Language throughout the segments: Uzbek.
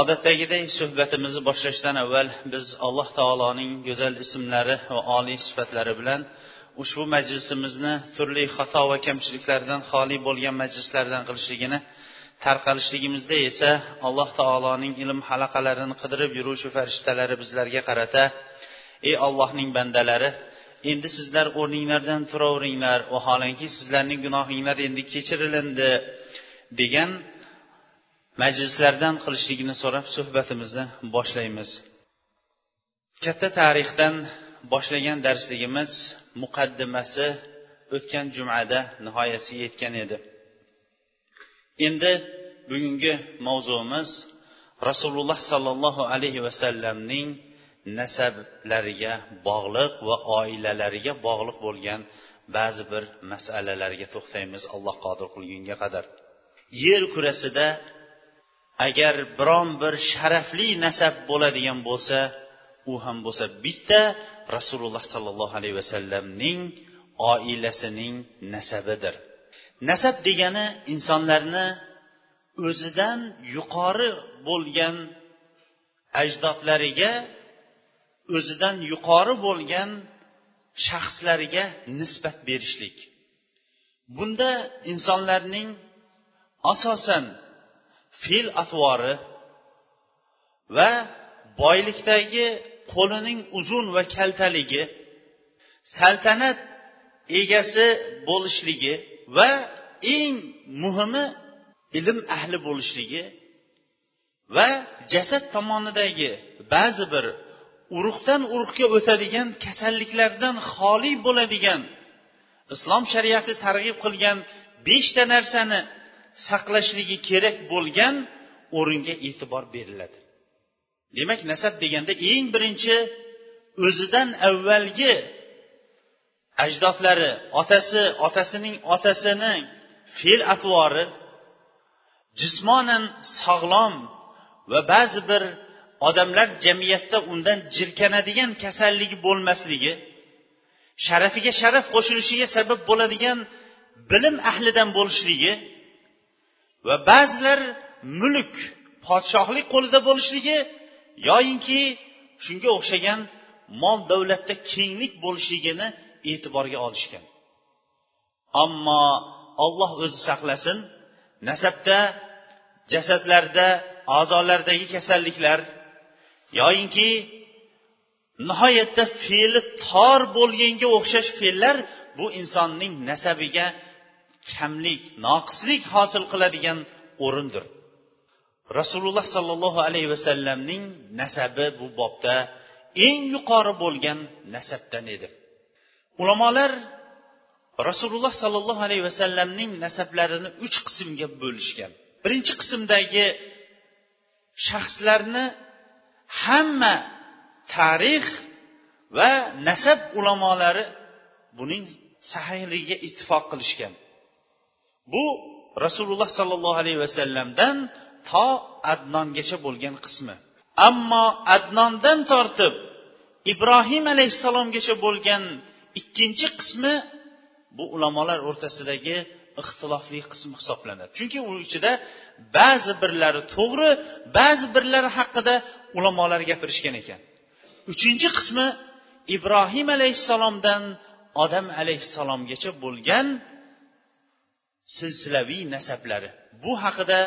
Odatdagiday suhbatimizni boshlashdan avval biz alloh taoloning go'zal ismlari va oliy sifatlari bilan ushbu majlisimizni turli xato va kamchiliklardan xoli bo'lgan majlislardan qilishligini tarqalishligimizda esa alloh taoloning ilm halaqalarini qidirib yuruvchi farishtalari bizlarga qarata ey ollohning bandalari endi sizlar o'rninglardan turaveringlar vaholanki sizlarning gunohinglar endi kechirilindi degan majlislardan qilishligini so'rab suhbatimizni boshlaymiz. Katta tarixdan boshlagan darsligimiz muqaddimasi o'tgan jumada nihoyasiga yetgan edi. Endi bugungi mavzuimiz rasululloh sollallohu alayhi vasallamning nasablariga bog'liq va oilalariga bog'liq bo'lgan ba'zi bir masalalarga to'xtaymiz alloh qodir qilgunga qadar. Yer kurasida agar biron bir sharafli nasab bo'ladigan bo'lsa u ham bo'lsa bitta rasululloh sollallohu alayhi vasallamning oilasining nasabidir. Nasab degani insonlarni o'zidan yuqori bo'lgan ajdodlariga o'zidan yuqori bo'lgan shaxslariga nisbat berishlik. Bunda insonlarning asosan fe'l atvori va boylikdagi qo'lining uzun va kaltaligi saltanat egasi bo'lishligi va eng muhimi ilm ahli bo'lishligi va jasad tomonidagi ba'zi bir urug'dan urug'ga o'tadigan kasalliklardan xoli bo'ladigan islom shariati targ'ib qilgan beshta narsani saqlashligi kerak bo'lgan o'ringa e'tibor beriladi. Demak nasab deganda eng birinchi o'zidan avvalgi ajdodlari otasi otasining otasini fe'l atvori jismonan sog'lom va ba'zi bir odamlar jamiyatda undan jirkanadigan kasalligi bo'lmasligi sharafiga sharaf qo'shilishiga sabab bo'ladigan bilim ahlidan bo'lishligi va ba'zilar mulk podshohlik qo'lida bo'lishligi yoyinki shunga o'xshagan mol davlatda kenglik bo'lishligini e'tiborga olishgan. Ammo olloh o'zi saqlasin nasabda jasadlarda a'zolardagi kasalliklar yoyinki nihoyatda fe'li tor bo'lganga o'xshash fe'llar bu insonning nasabiga kamlik noqislik hosil qiladigan o'rindir. Rasululloh sollallohu alayhi vasallamning nasabi bu bobda eng yuqori bo'lgan nasabdan edi. Ulamolar rasululloh sollallohu alayhi vasallamning nasablarini uch qismga bo'lishgan. Birinchi qismdagi shaxslarni hamma tarix va nasab ulamolari buning sahiyligiga ittifoq qilishgan. Bu rasululloh sollallohu alayhi vasallamdan to adnongacha bo'lgan qismi. Ammo adnondan tortib ibrohim alayhissalomgacha bo'lgan ikkinchi qismi bu ulamolar o'rtasidagi ixtilofli qism hisoblanadi. Chunki u ichida ba'zi birlari to'g'ri ba'zi birlari haqida ulamolar gapirishgan ekan. Uchinchi qismi ibrohim alayhissalomdan odam alayhissalomgacha bo'lgan silsilaviy nasablari. Bu haqida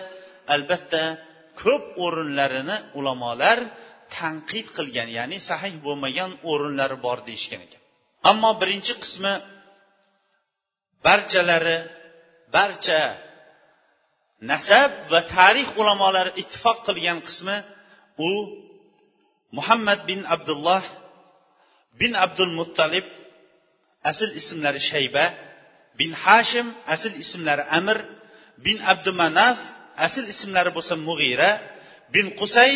albatta ko'p o'rinlarini ulamolar tanqid qilgan ya'ni sahih bo'lmagan o'rinlari bor deyishgan ekan. Ammo birinchi qismi barchalari barcha nasab va tarix ulamolari ittifoq qilgan qismi u muhammad bin abdulloh bin abdul muttalib asl ismlari shayba bin hashim asl ismlari amir bin abdumanaf asl ismlari bo'lsa mug'ira bin qusay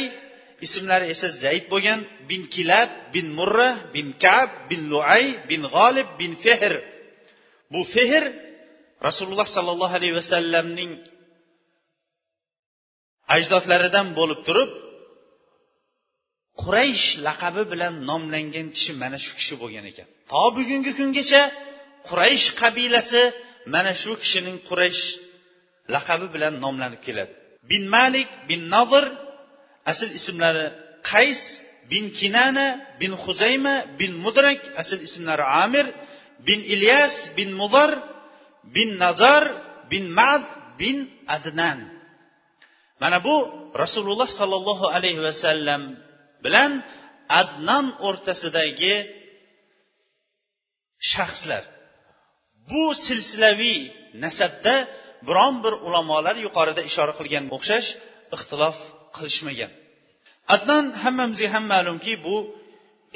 ismlari esa zayd bo'lgan bin kilab bin murra bin kab bin luay bin g'olib bin fehr. Bu fehr rasululloh sollallohu alayhi vasallamning ajdodlaridan bo'lib turib quraysh laqabi bilan nomlangan kishi mana shu kishi bo'lgan ekan. To bugungi kungacha quraysh qabilasi mana shu kishining quraysh laqabi bilan nomlanib keladi. Bin malik bin nozir asl ismlari qays bin kinana bin huzayma bin mudrak asl ismlari amir bin ilyas bin mudar bin nazar bin mad bin adnan. Mana bu rasululloh sollallohu alayhi vasallam bilan adnan o'rtasidagi shaxslar. Bu silsilaviy nasabda biron bir ulamolar yuqorida ishora qilgan o'xshash ixtilof qilishmagan. Adnan hammamizga ham ma'lumki bu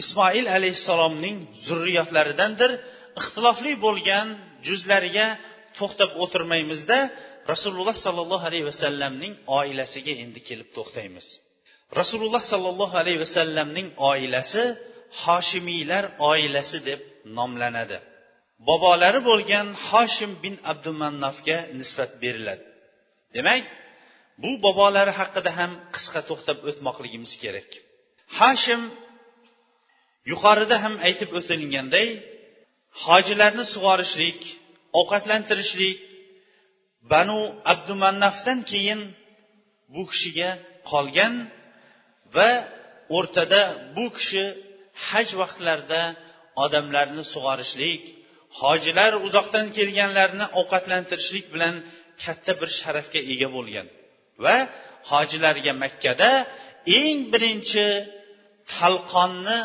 ismoil alayhissalomning zurriyotlaridandir. Ixtilofli bo'lgan juzlariga to'xtab o'tirmaymizda rasululloh sollallohu alayhi vasallamning oilasiga endi kelib to'xtaymiz. Rasululloh sollallohu alayhi vasallamning oilasi hoshimiylar oilasi deb nomlanadi. Bobolari bo'lgan hoshim bin abdumannofga nisbat beriladi. Demak bu bobolari haqida ham qisqa to'xtab o'tmoqligimiz kerak. Hashim yuqorida ham aytib o'tilganday hojilarni sug'orishlik ovqatlantirishlik banu abdumannafdan keyin bu kishiga qolgan va o'rtada bu kishi haj vaqtlarida odamlarni sug'orishlik hojilar uzoqdan kelganlarni ovqatlantirishlik bilan katta bir sharafga ega bo'lgan va hojilarga makkada eng birinchi talqonni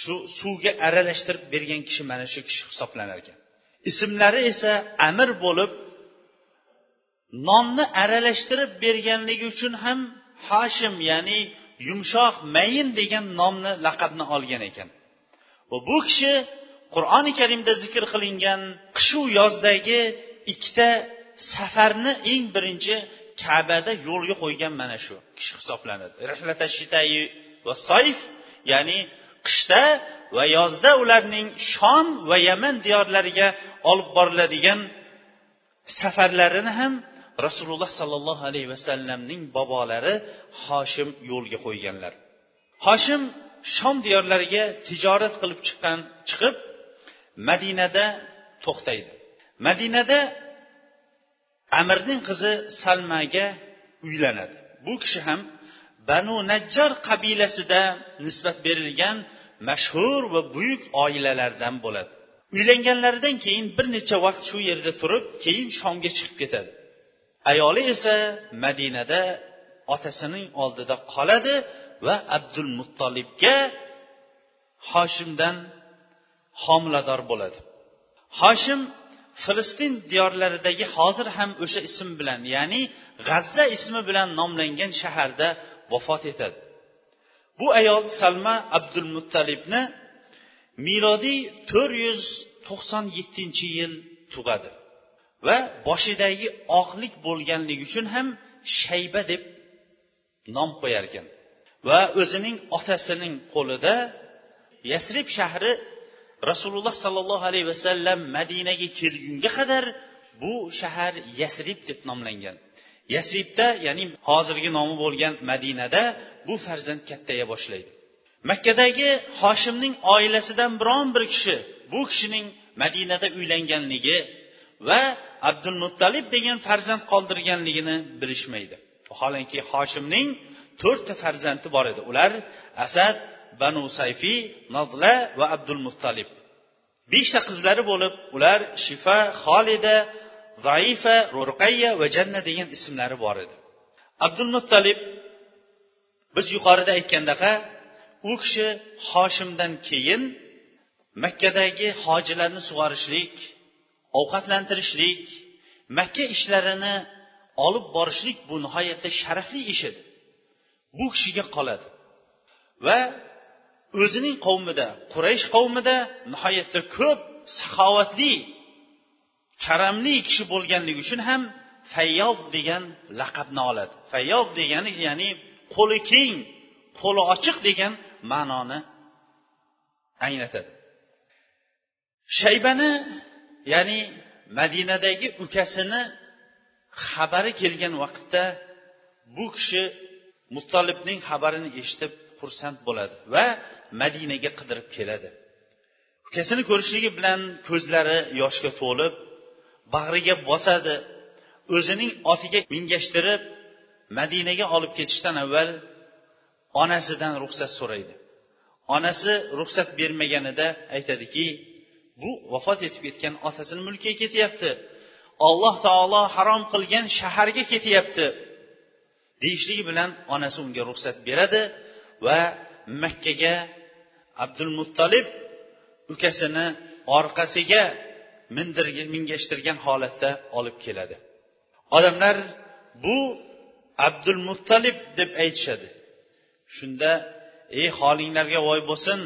shu suvga aralashtirib bergan kishi mana shu kishi hisoblanar ekan. Ismlari esa amir bo'lib nonni aralashtirib berganligi uchun ham hashim ya'ni yumshoq mayin degan nomni laqabni olgan ekan. Va bu kishi qur'oni karimda zikr qilingan qishu yozdagi ikkita safarni eng birinchi kabada yo'lga qo'ygan mana shu kishi hisoblanadi. Va soyf ya'ni qishda va yozda ularning shom va yaman diyorlariga olib boriladigan safarlarini ham rasululloh sollallohu alayhi vasallamning bobolari hoshim yo'lga qo'yganlar. Hoshim shom diyorlariga tijorat qilib chiqqan chiqib madinada to'xtaydi. Madinada amirning qizi salmaga uylanadi. Bu kishi ham banu najjar qabilasida nisbat berilgan mashhur va buyuk oilalardan bo'ladi. Uylanganlaridan keyin bir necha vaqt shu yerda turib keyin shomga chiqib ketadi. Ayoli esa madinada otasining oldida qoladi va abdul muttolibga hoshimdan homilador bo'ladi. Hoshim filistin diyorlaridagi hozir ham o'sha ism bilan ya'ni g'azza ismi bilan nomlangan shaharda vafot etadi. Bu ayol salma abdul muttalibni milodiy to'rt yuz to'qson yettinchi yil tug'adi va boshidagi oqlik bo'lganligi uchun ham shayba deb nom qo'yarkan va o'zining otasining qo'lida yasrib shahri rasululloh sollallohu alayhi vasallam madinaga kelgunga qadar bu shahar yasrib deb nomlangan. Yasribda ya'ni hozirgi nomi bo'lgan madinada bu farzand kattaya boshlaydi. Makkadagi hoshimning oilasidan biron bir kishi bu kishining madinada uylanganligi va abdul muttalib degan farzand qoldirganligini bilishmaydi. Vaholanki hoshimning to'rtta farzandi bor edi. Ular asad banu sayfiy nozla va abdul muttalib. Beshta qizlari bo'lib ular shifa xolida zaifa ruqayya va janna degan ismlari bor edi. Abdul muttalib biz yuqorida aytgandaqa u kishi hoshimdan keyin makkadagi hojilarni sug'orishlik ovqatlantirishlik makka ishlarini olib borishlik bu nihoyatda sharafli ish edi. Bu kishiga qoladi. Va o'zining qavmida quraysh qavmida nihoyatda ko'p saxovatli karamli kishi bo'lganligi uchun ham fayyob degan laqabni oladi. Fayyob degani ya'ni qo'li keng qo'li ochiq degan ma'noni anglatadi. Shaybani ya'ni madinadagi ukasini xabari kelgan vaqtda bu kishi muttolibning xabarini eshitib xursand bo'ladi va madinaga qidirib keladi. Ukasini ko'rishligi bilan ko'zlari yoshga to'lib bag'riga bosadi. O'zining otiga mingashtirib madinaga olib ketishdan avval onasidan ruxsat so'raydi. Onasi ruxsat bermaganida aytadiki bu vafot etib ketgan otasini mulkiga ketyapti. Alloh taolo harom qilgan shaharga ketyapti. Deyishligi bilan onasi unga ruxsat beradi va makkaga abdul muttolib ukasini orqasiga mindirgan mingashtirgan holatda olib keladi. Odamlar bu abdul muttolib deb aytishadi. Shunda ey holinglarga voy bo'lsin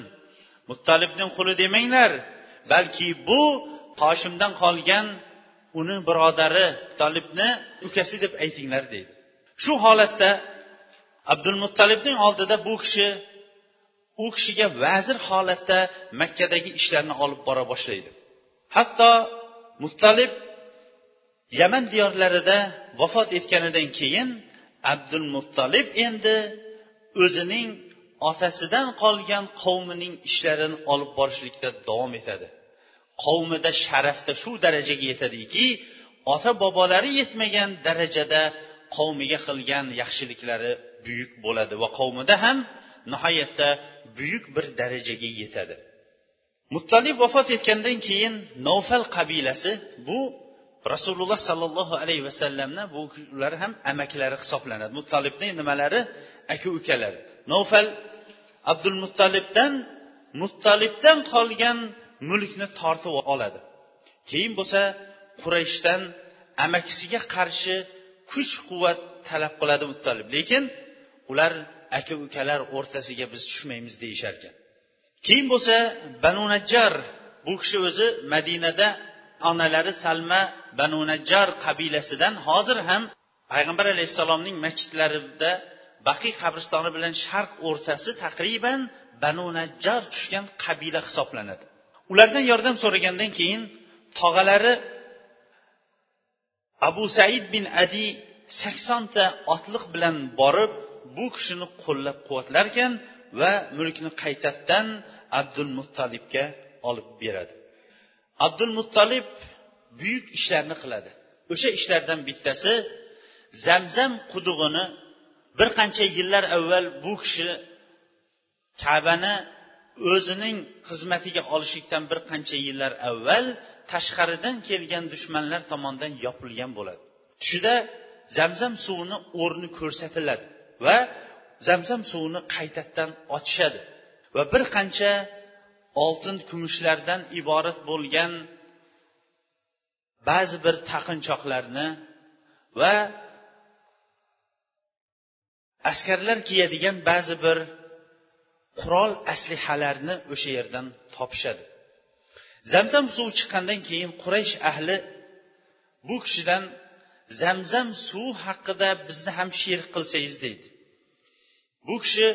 muttolibning quli demanglar balki bu hoshimdan qolgan uni birodari tolibni ukasi deb aytinglar deydi. Shu holatda abdul muttalibning oldida bu kishi u kishiga vazir holatda makkadagi ishlarni olib bora boshlaydi. Hatto mustalib yaman diyorlarida vafot etganidan keyin abdul muttalib endi o'zining otasidan qolgan qavmining ishlarini olib borishlikda davom etadi. Qavmida sharafda shu darajaga yetadiki ota bobolari yetmagan darajada qavmiga qilgan yaxshiliklari buyuk bo'ladi va qavmida ham nihoyatda buyuk bir darajaga yetadi. Muttalib vafot etgandan keyin novfal qabilasi bu rasululloh sollallohu alayhi vasallamni bu ular ham amakilari hisoblanadi. Muttalibning nimalari? Aka ukalari. Novfal abdul muttalibdan muttalibdan qolgan mulkni tortib oladi. Keyin bo'lsa qurayshdan amakisiga qarshi kuch quvvat talab qiladi muttalib. Lekin ular aka ukalar o'rtasiga biz tushmaymiz deyishar ekan keyin bo'lsa banu najjar bu kishi o'zi madinada onalari salma banu najjar qabilasidan hozir ham payg'ambar alayhissalomning masjidlarida baqiy qabristoni bilan sharq o'rtasi taqriban banu najjar tushgan qabila hisoblanadi. Ulardan yordam so'ragandan keyin tog'alari abu said bin adi saksonta otliq bilan borib bu kishini qo'llab quvvatlarkan va mulkni qaytadan abdul muttalibga olib beradi. Abdul muttalib buyuk ishlarni qiladi. O'sha ishlardan bittasi zamzam qudug'ini bir qancha yillar avval bu kishi kabani o'zining xizmatiga olishlikdan bir qancha yillar avval tashqaridan kelgan dushmanlar tomonidan yopilgan bo'ladi. Tushida zamzam suvini o'rni ko'rsatiladi va zamzam suvini qaytadan ochishadi. Va bir qancha oltin kumushlardan iborat bo'lgan ba'zi bir taqinchoqlarni va askarlar kiyadigan ba'zi bir qurol aslihalarni o'sha yerdan topishadi. Zamzam suvi chiqqandan keyin quraysh ahli bu kishidan zamzam suvi haqida bizni ham sherik qilsangiz deydi. Bu kishi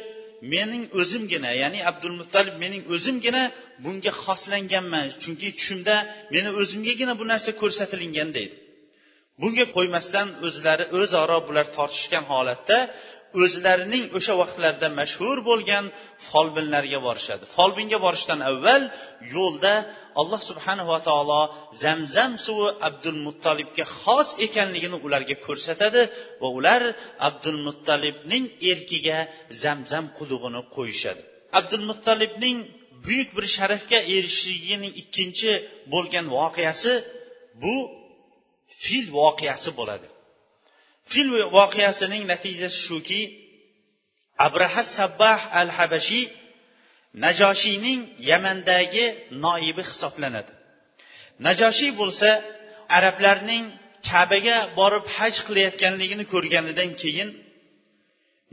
mening o'zimgina ya'ni abdulmuttalib mening o'zimgina bunga xoslanganman. Chunki tushimda meni o'zimgagina bu narsa ko'rsatilgan deydi. Bunga qo'ymasdan o'zlari o'zaro bular tortishgan holatda o'zlarining o'sha vaqtlarda mashhur bo'lgan folbinlarga borishadi. Folbinga borishdan avval yo'lda alloh subhanava taolo zamzam suvi abdul muttolibga xos ekanligini ularga ko'rsatadi va ular abdul muttolibning erkiga zamzam qudug'ini qo'yishadi. Abdul muttolibning buyuk bir sharafga erishishligining ikkinchi bo'lgan voqeasi bu fil voqeasi bo'ladi. Fil voqeasining natijasi shuki abraha sabbah al habashiy najoshiyning yamandagi noibi hisoblanadi. Najoshiy bo'lsa arablarning kabaga borib haj qilayotganligini ko'rganidan keyin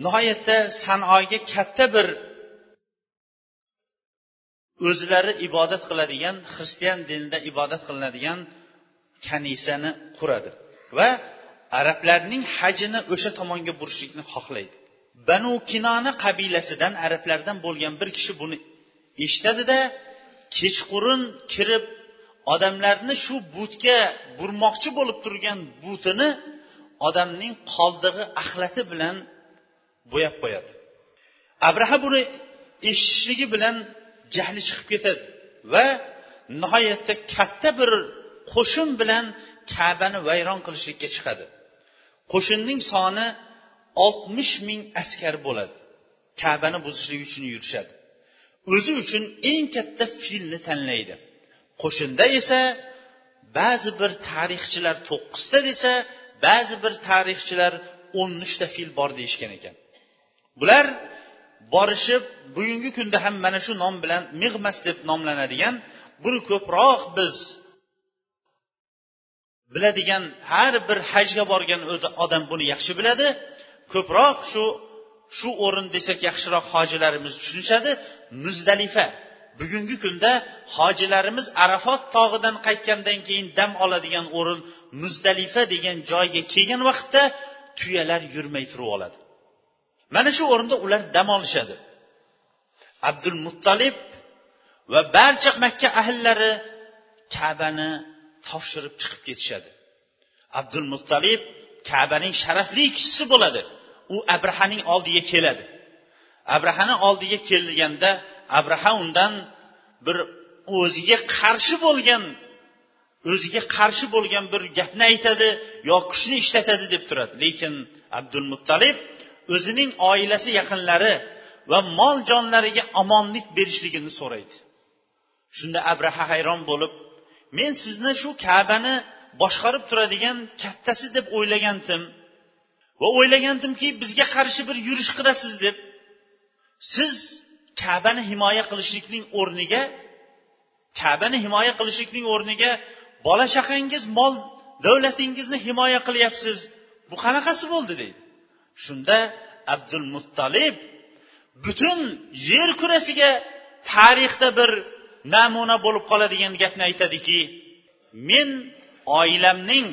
nihoyatda sanoga katta bir o'zlari ibodat qiladigan xristian dinida ibodat qilinadigan kanisani quradi va arablarning hajini o'sha tomonga burishlikni xohlaydi. Banu kinoni qabilasidan arablardan bo'lgan bir kishi buni eshitadida kechqurun kirib odamlarni shu butga burmoqchi bo'lib turgan butini odamning qoldig'i axlati bilan bo'yab qo'yadi. Abraha buni eshitishligi bilan jahli chiqib ketadi va nihoyatda katta bir qo'shin bilan kabani vayron qilishlikka chiqadi. Qo'shinning soni oltmish ming askar bo'ladi. Kabani buzishlik uchun yurishadi. O'zi uchun eng katta filni tanlaydi. Qo'shinda esa ba'zi bir tarixchilar to'qqizta desa ba'zi bir tarixchilar o'n uchta fil bor deyishgan ekan. Bular borishib bugungi kunda ham mana shu nom bilan mig'mas deb nomlanadigan buni ko'proq biz biladigan har bir hajga borgan odam buni yaxshi biladi. Ko'proq shu shu o'rin desak yaxshiroq hojilarimiz tushunishadi. Muzdalifa bugungi kunda hojilarimiz arafot tog'idan qaytgandan keyin dam oladigan o'rin muzdalifa degan joyga kelgan vaqtda tuyalar yurmay turib oladi. Mana shu o'rinda ular dam olishadi. Abdul muttolib va barcha makka ahllari kabani topshirib chiqib ketishadi. Abdul muttalib kabaning sharafli kishisi bo'ladi. U abrahaning oldiga keladi. Abrahani oldiga kelganda abraha undan bir o'ziga qarshi bo'lgan o'ziga qarshi bo'lgan bir gapni aytadi yo kuchni ishlatadi deb turadi. Lekin abdul muttalib o'zining oilasi yaqinlari va mol jonlariga omonlik berishligini so'raydi. Shunda abraha hayron bo'lib men sizni shu kabani boshqarib turadigan kattasi deb o'ylagandim. Va o'ylagandimki bizga qarshi bir yurish qilasiz deb. Siz kabani himoya qilishlikning o'rniga kabani himoya qilishlikning o'rniga bola chaqangiz mol davlatingizni himoya qilyapsiz. Bu qanaqasi bo'ldi deydi. Shunda abdul muttolib butun yer kurasiga tarixda bir namuna bo'lib qoladigan gapni aytadiki men oilamning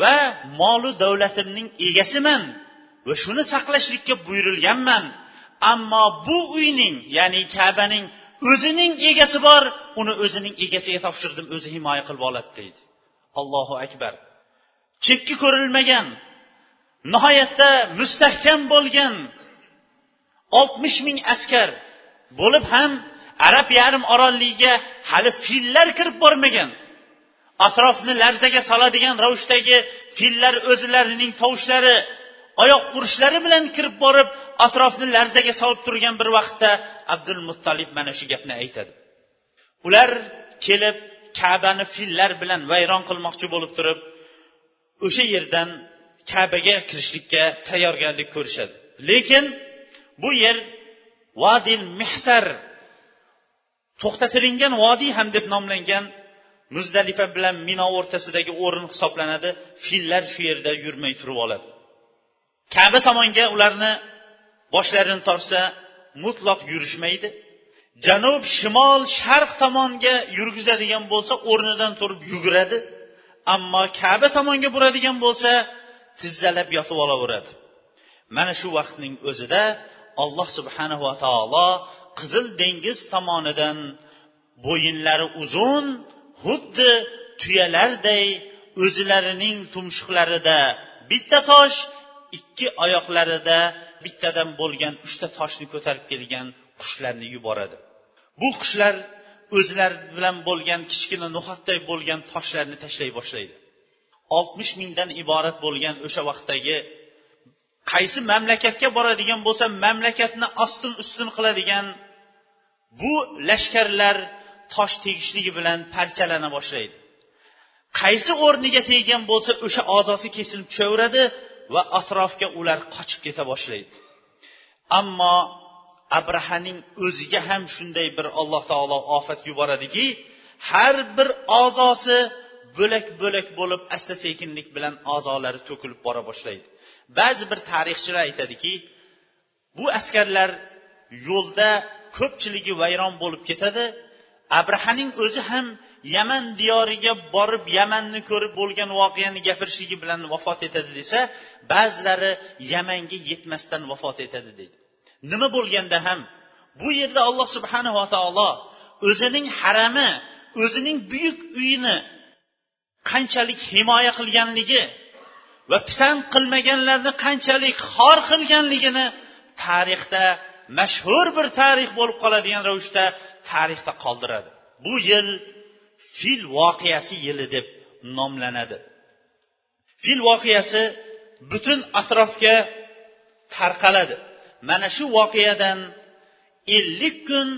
va molu davlatimning egasiman va shuni saqlashlikka buyurilganman. Ammo bu uyning ya'ni kabaning o'zining egasi bor uni o'zining egasiga topshirdim o'zi himoya qilib oladi deydi. Allohu akbar. Chekki ko'rilmagan nihoyatda mustahkam bo'lgan oltmish ming askar bo'lib ham arab yarim orolligiga hali fillar kirib bormagan. Atrofni larzaga soladigan ravishdagi fillar o'zlarining tovushlari oyoq urishlari bilan kirib borib atrofni larzaga solib turgan bir vaqtda abdul muttolib mana shu gapni aytadi. Ular kelib kabani fillar bilan vayron qilmoqchi bo'lib turib o'sha yerdan kabaga kirishlikka tayyorgarlik ko'rishadi. Lekin bu yer vodil mehsar to'xtatilingan vodiy ham deb nomlangan muzdalifa bilan mino o'rtasidagi o'rin hisoblanadi. Fillar shu yerda yurmay turib oladi. Kaba tomonga ularni boshlarini tortsa mutloq yurishmaydi. Janub shimol sharq tomonga yurgizadigan bo'lsa o'rnidan turib yuguradi. Ammo kaba tomonga buradigan bo'lsa tizzalab yotib olaveradi. Mana shu vaqtning o'zida alloh subhanava taolo qizil dengiz tomonidan bo'yinlari uzun xuddi tuyalarday o'zlarining tumshuqlarida bitta tosh ikki oyoqlarida bittadan bo'lgan uchta toshni ko'tarib kelgan qushlarni yuboradi. Bu qushlar o'zlari bilan bo'lgan kichkina no'xatday bo'lgan toshlarni tashlay boshlaydi. Oltmish mingdan iborat bo'lgan o'sha vaqtdagi qaysi mamlakatga boradigan bo'lsa mamlakatni ostin ustun qiladigan bu lashkarlar tosh tegishligi bilan parchalana boshlaydi. Qaysi o'rniga teggan bo'lsa o'sha a'zosi kesilib tushaveradi va atrofga ular qochib keta boshlaydi. Ammo abrahaning o'ziga ham shunday bir alloh taolo ofat yuboradiki har bir a'zosi bo'lak bo'lak bo'lib asta sekinlik bilan a'zolari to'kilib bora boshlaydi. Ba'zi bir tarixchilar aytadiki bu askarlar yo'lda ko'pchiligi vayron bo'lib ketadi. Abrahaning o'zi ham yaman diyoriga borib yamanni ko'rib bo'lgan voqeani gapirishligi bilan vafot etadi desa ba'zilari yamanga yetmasdan vafot etadi deydi. Nima bo'lganda ham bu yerda alloh subhanava taolo o'zining harami o'zining buyuk uyini qanchalik himoya qilganligi va pisand qilmaganlarni qanchalik xor qilganligini tarixda mashhur bir tarix bo'lib qoladigan ravishda tarixda qoldiradi. Bu yil fil voqeasi yili deb nomlanadi. Fil voqeasi butun atrofga tarqaladi. Mana shu voqeadan ellik kun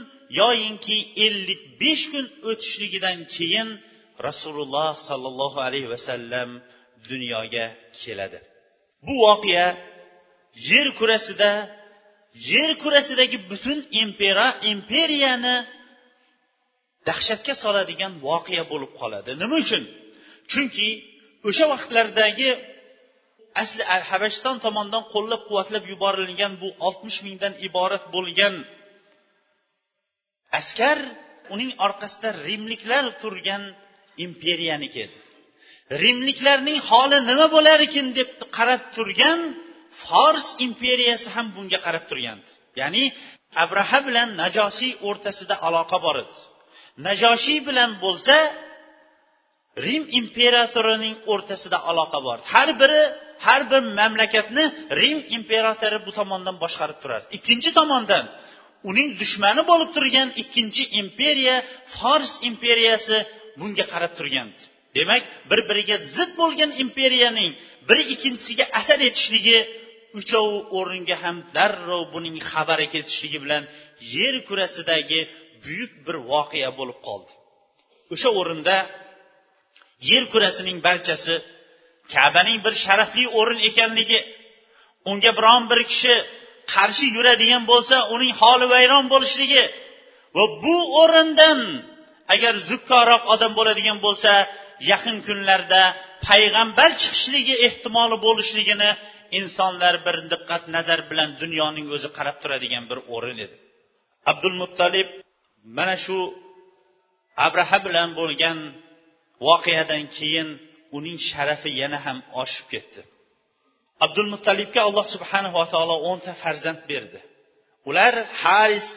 yoyinki ellik besh kun o'tishligidan keyin rasululloh sollallohu alayhi vasallam dunyoga keladi. Bu voqea yer kurasida yer kurasidagi butun impera imperiyani dahshatga soladigan voqea bo'lib qoladi. Nima uchun? Chunki o'sha vaqtlardagi asli habashiston tomonidan qo'llab quvvatlab yuborilgan bu oltmish mingdan iborat bo'lgan askar uning orqasida rimliklar turgan imperiyaniki edi rimliklarning holi nima bo'lar ekan deb qarab turgan fors imperiyasi ham bunga qarab turgan ya'ni abraha bilan najosiy o'rtasida aloqa bor edi. Najoshiy bilan bo'lsa rim imperatorining o'rtasida aloqa bor. Har biri har bir mamlakatni rim imperatori bu tomondan boshqarib turardi ikkinchi tomondan uning dushmani bo'lib turgan ikkinchi imperiya fors imperiyasi bunga qarab turgan demak bir biriga zid bo'lgan imperiyaning biri ikkinchisiga asar etishligi uchov o'ringa ham darrov buning xabari ketishligi bilan yer kurasidagi buyuk bir voqea bo'lib qoldi. O'sha o'rinda yer kurasining barchasi kabaning bir sharafli o'rin ekanligi unga biron bir kishi qarshi yuradigan bo'lsa uning holi vayron bo'lishligi va bu o'rindan agar zukkoroq odam bo'ladigan bo'lsa yaqin kunlarda payg'ambar chiqishligi ehtimoli bo'lishligini insonlar bir diqqat nazar bilan dunyoning o'zi qarab turadigan bir o'rin edi. Abdul muttalib mana shu abraha bilan bo'lgan voqeadan keyin uning sharafi yana ham oshib ketdi. Abdul muttalibga alloh subhanava taolo o'nta farzand berdi. Ular haris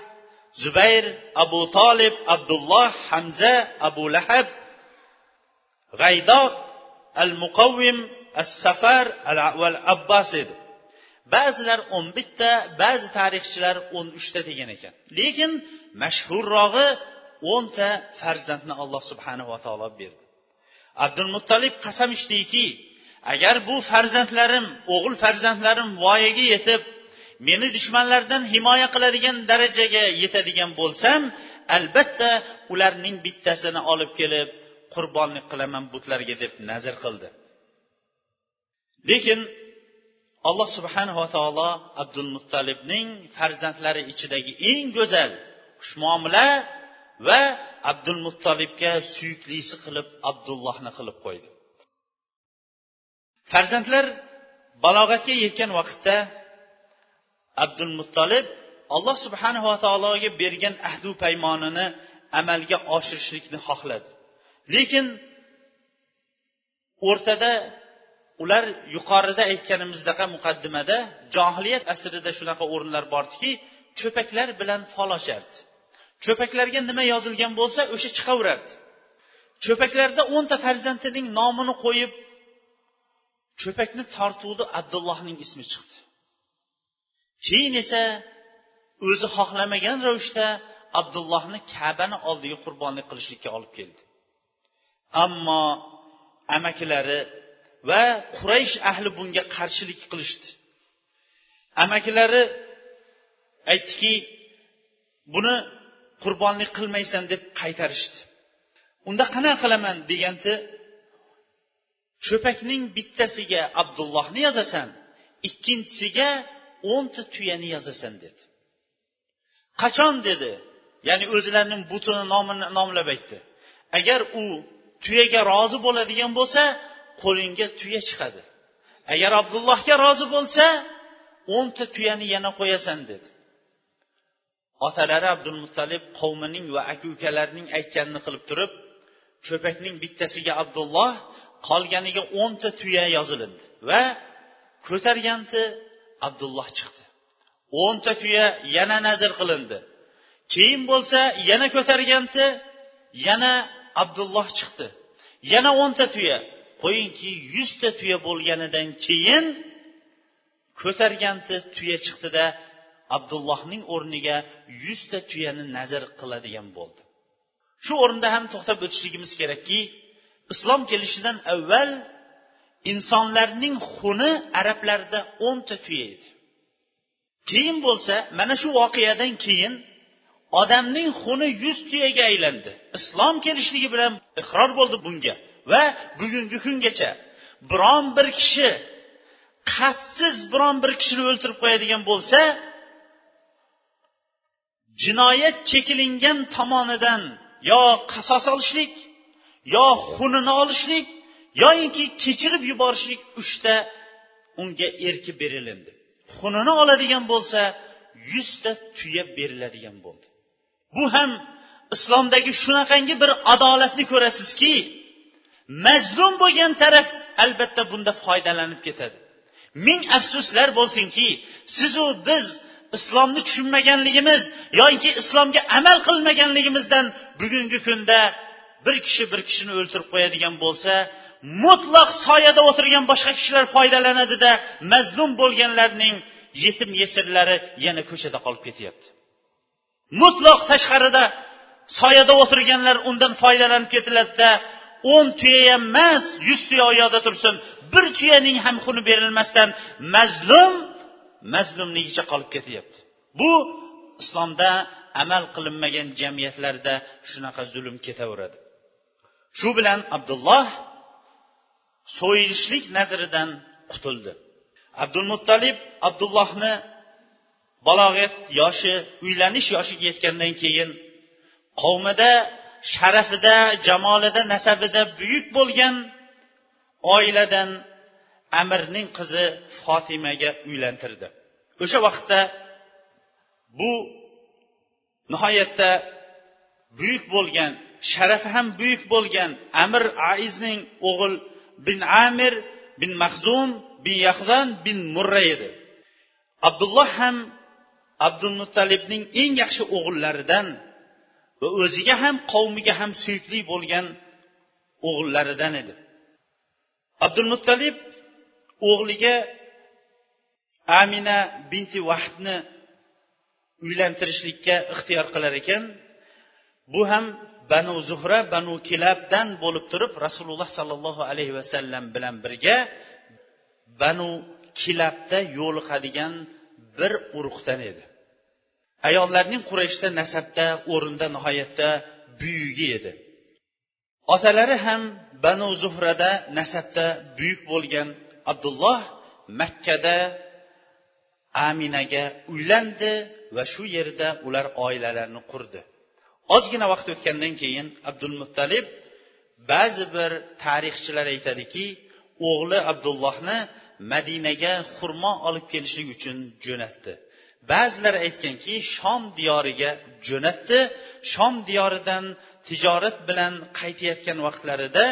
zubayr abu tolib abdulloh hamza abu lahab g'aydoq al muqavvim as safar al abbos edi. Ba'zilar o'n bitta ba'zi tarixchilar o'n uchta degan ekan. Lekin mashhurrog'i o'nta farzandni alloh subhanava taolo berdi. Abdul muttalib qasam ichdiki agar bu farzandlarim o'g'il farzandlarim voyaga yetib meni dushmanlardan himoya qiladigan darajaga yetadigan bo'lsam albatta ularning bittasini olib kelib qurbonlik qilaman butlarga deb nazr qildi. Lekin alloh subhanava taolo abdul muttalibning farzandlari ichidagi eng go'zal xushmuomala va abdul muttolibga suyuklisi qilib abdullohni qilib qo'ydi. Farzandlar balog'atga yetgan vaqtda abdul muttolib alloh subhanava taologa bergan ahdu paymonini amalga oshirishlikni xohladi. Lekin o'rtada ular yuqorida aytganimizdaqa muqaddimada johiliyat asrida shunaqa o'rinlar bordiki cho'paklar bilan fol ochardi. Cho'paklarga nima yozilgan bo'lsa o'sha chiqaverardi. Cho'paklarda o'nta farzandining nomini qo'yib cho'pakni tortuvdi abdullohning ismi chiqdi. Keyin esa o'zi xohlamagan ravishda abdullohni kabani oldiga qurbonlik qilishlikka olib keldi. Ammo amakilari va quraysh ahli bunga qarshilik qilishdi. Amakilari aytdiki buni qurbonlik qilmaysan deb qaytarishdi. Unda qanaqa qilaman? deganda cho'pakning bittasiga abdullohni yozasan ikkinchisiga o'nta tuyani yozasan dedi. Qachon? dedi. Ya'ni o'zlarining butini nomini nomlab aytdi. Agar u tuyaga rozi bo'ladigan bo'lsa qo'lingga tuya chiqadi. Agar abdullohga rozi bo'lsa o'nta tuyani yana qo'yasan dedi. Otalari abdulmuttalib qavmining va aka ukalarining aytganini qilib turib cho'pakning bittasiga abdulloh qolganiga o'nta tuya yozilindi va ko'targanti abdulloh chiqdi. O'nta tuya yana nazr qilindi. Keyin bo'lsa yana ko'targanti yana abdulloh chiqdi. Yana o'nta tuya. Qo'yingki yuzta tuya bo'lganidan keyin ko'targansiz tuya chiqdida abdullohning o'rniga yuzta tuyani nazr qiladigan bo'ldi. Shu o'rinda ham to'xtab o'tishligimiz kerakki islom kelishidan avval insonlarning xuni arablarda o'nta tuya edi. Keyin bo'lsa mana shu voqeadan keyin odamning xuni yuz tuyaga aylandi. Islom kelishligi bilan iqror bo'ldi bunga. Va bugungi kungacha biron bir kishi qasdsiz biron bir kishini o'ltirib qo'yadigan bo'lsa jinoyat chekilingan tomonidan yo qasos olishlik yo xunini olishlik yoyinki kechirib yuborishlik uchta unga erki berilindi. Xunini oladigan bo'lsa yuzta tuya beriladigan bo'ldi. Bu ham islomdagi shunaqangi bir adolatni ko'rasizki mazlum bo'lgan taraf albatta bunda foydalanib ketadi. Ming afsuslar bo'lsinki sizu biz islomni tushunmaganligimiz yoki islomga amal qilmaganligimizdan bugungi kunda bir kishi bir kishini o'ltirib qo'yadigan bo'lsa mutlaq soyada o'tirgan boshqa kishilar foydalanadida mazlum bo'lganlarning yetim yesirlari yana ko'chada qolib ketyapti. Mutlaq tashqarida soyada o'tirganlar undan foydalanib ketiladida o'n tuya ham emas yuz tuya oyoqda tursin. Bir tuyaning ham xuni berilmasdan mazlum mazlumligicha qolib ketyapti. Bu islomda amal qilinmagan jamiyatlarda shunaqa zulm ketaveradi. Shu bilan abdulloh so'yilishlik nazridan qutuldi. Abdul muttalib abdullohni balog'at yoshi uylanish yoshiga yetgandan keyin qavmida sharafida jamolida nasabida buyuk bo'lgan oiladan amirning qizi fotimaga uylantirdi. O'sha vaqtda bu nihoyatda buyuk bo'lgan sharafi ham buyuk bo'lgan amir aizning o'g'il bin amir bin mahzum bin yahzan bin murra edi. Abdulloh ham abdul muttalibning eng yaxshi o'g'illaridan va o'ziga ham qavmiga ham suyukli bo'lgan o'g'illaridan edi. Abdul muttalib o'g'liga amina binti vahdni uylantirishlikka ixtiyor qilar ekan. Bu ham banu zuhra banu kilabdan bo'lib turib rasululloh sollallohu alayhi vasallam bilan birga banu kilabda yo'liqadigan bir urug'dan edi. Ayollarning qurayshda nasabda o'rinda nihoyatda buyugi edi. Otalari ham banu zuhrada nasabda buyuk bo'lgan abdulloh makkada aminaga uylandi va shu yerda ular oilalarini qurdi. Ozgina vaqt o'tgandan keyin abdul muttalib ba'zi bir tarixchilar aytadiki o'g'li abdullohni madinaga xurmo olib kelishlik uchun jo'natdi. Ba'zilar aytganki shom diyoriga jo'natdi. Shom diyoridan tijorat bilan qaytayotgan vaqtlarida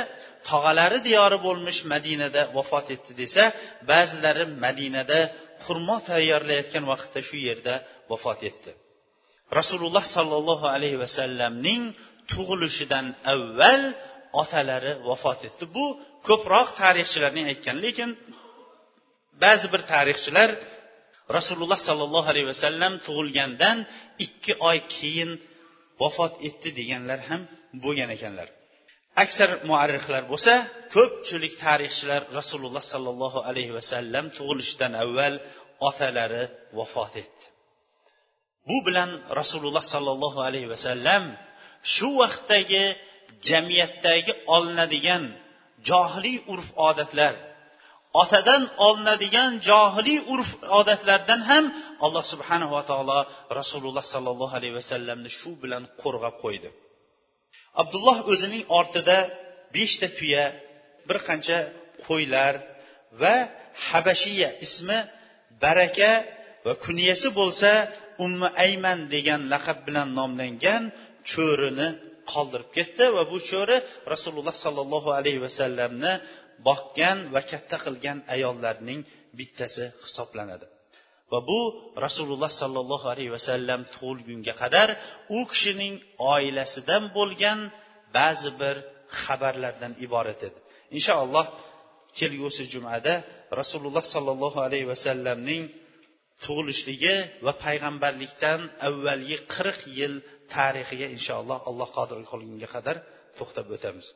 tog'alari diyori bo'lmish madinada vafot etdi desa ba'zilari madinada xurmo tayyorlayotgan vaqtda shu yerda vafot etdi. Rasululloh sollallohu alayhi vasallamning tug'ilishidan avval otalari vafot etdi. Bu ko'proq tarixchilarning aytgani lekin ba'zi bir tarixchilar rasululloh sollallohu alayhi vasallam tug'ilgandan ikki oy keyin vafot etdi deganlar ham bo'lgan ekanlar. Aksar muarrixlar bo'lsa ko'pchilik tarixchilar rasululloh sollallohu alayhi vasallam tug'ilishidan avval otalari vafot etdi. Bu bilan rasululloh sollallohu alayhi vasallam shu vaqtdagi jamiyatdagi olinadigan johiliy urf odatlar otadan olinadigan johiliy urf odatlardan ham alloh subhanava taolo rasululloh sollallohu alayhi vasallamni shu bilan qo'rg'ab qo'ydi. Abdulloh o'zining ortida beshta tuya bir qancha qo'ylar va habashiya ismi baraka va kunyasi bo'lsa ummi ayman degan laqab bilan nomlangan cho'rini qoldirib ketdi va bu cho'ri rasululloh sollallohu alayhi vasallamni boqgan va katta qilgan ayollarning bittasi hisoblanadi. Va bu rasululloh sollallohu alayhi vasallam tug'ilgunga qadar u kishining oilasidan bo'lgan ba'zi bir xabarlardan iborat edi. Inshaalloh kelgusi jumada rasululloh sollallohu alayhi vasallamning tug'ilishligi va payg'ambarlikdan avvalgi qirq yil tarixiga inshaalloh alloh qodir qilgunga qadar to'xtab o'tamiz.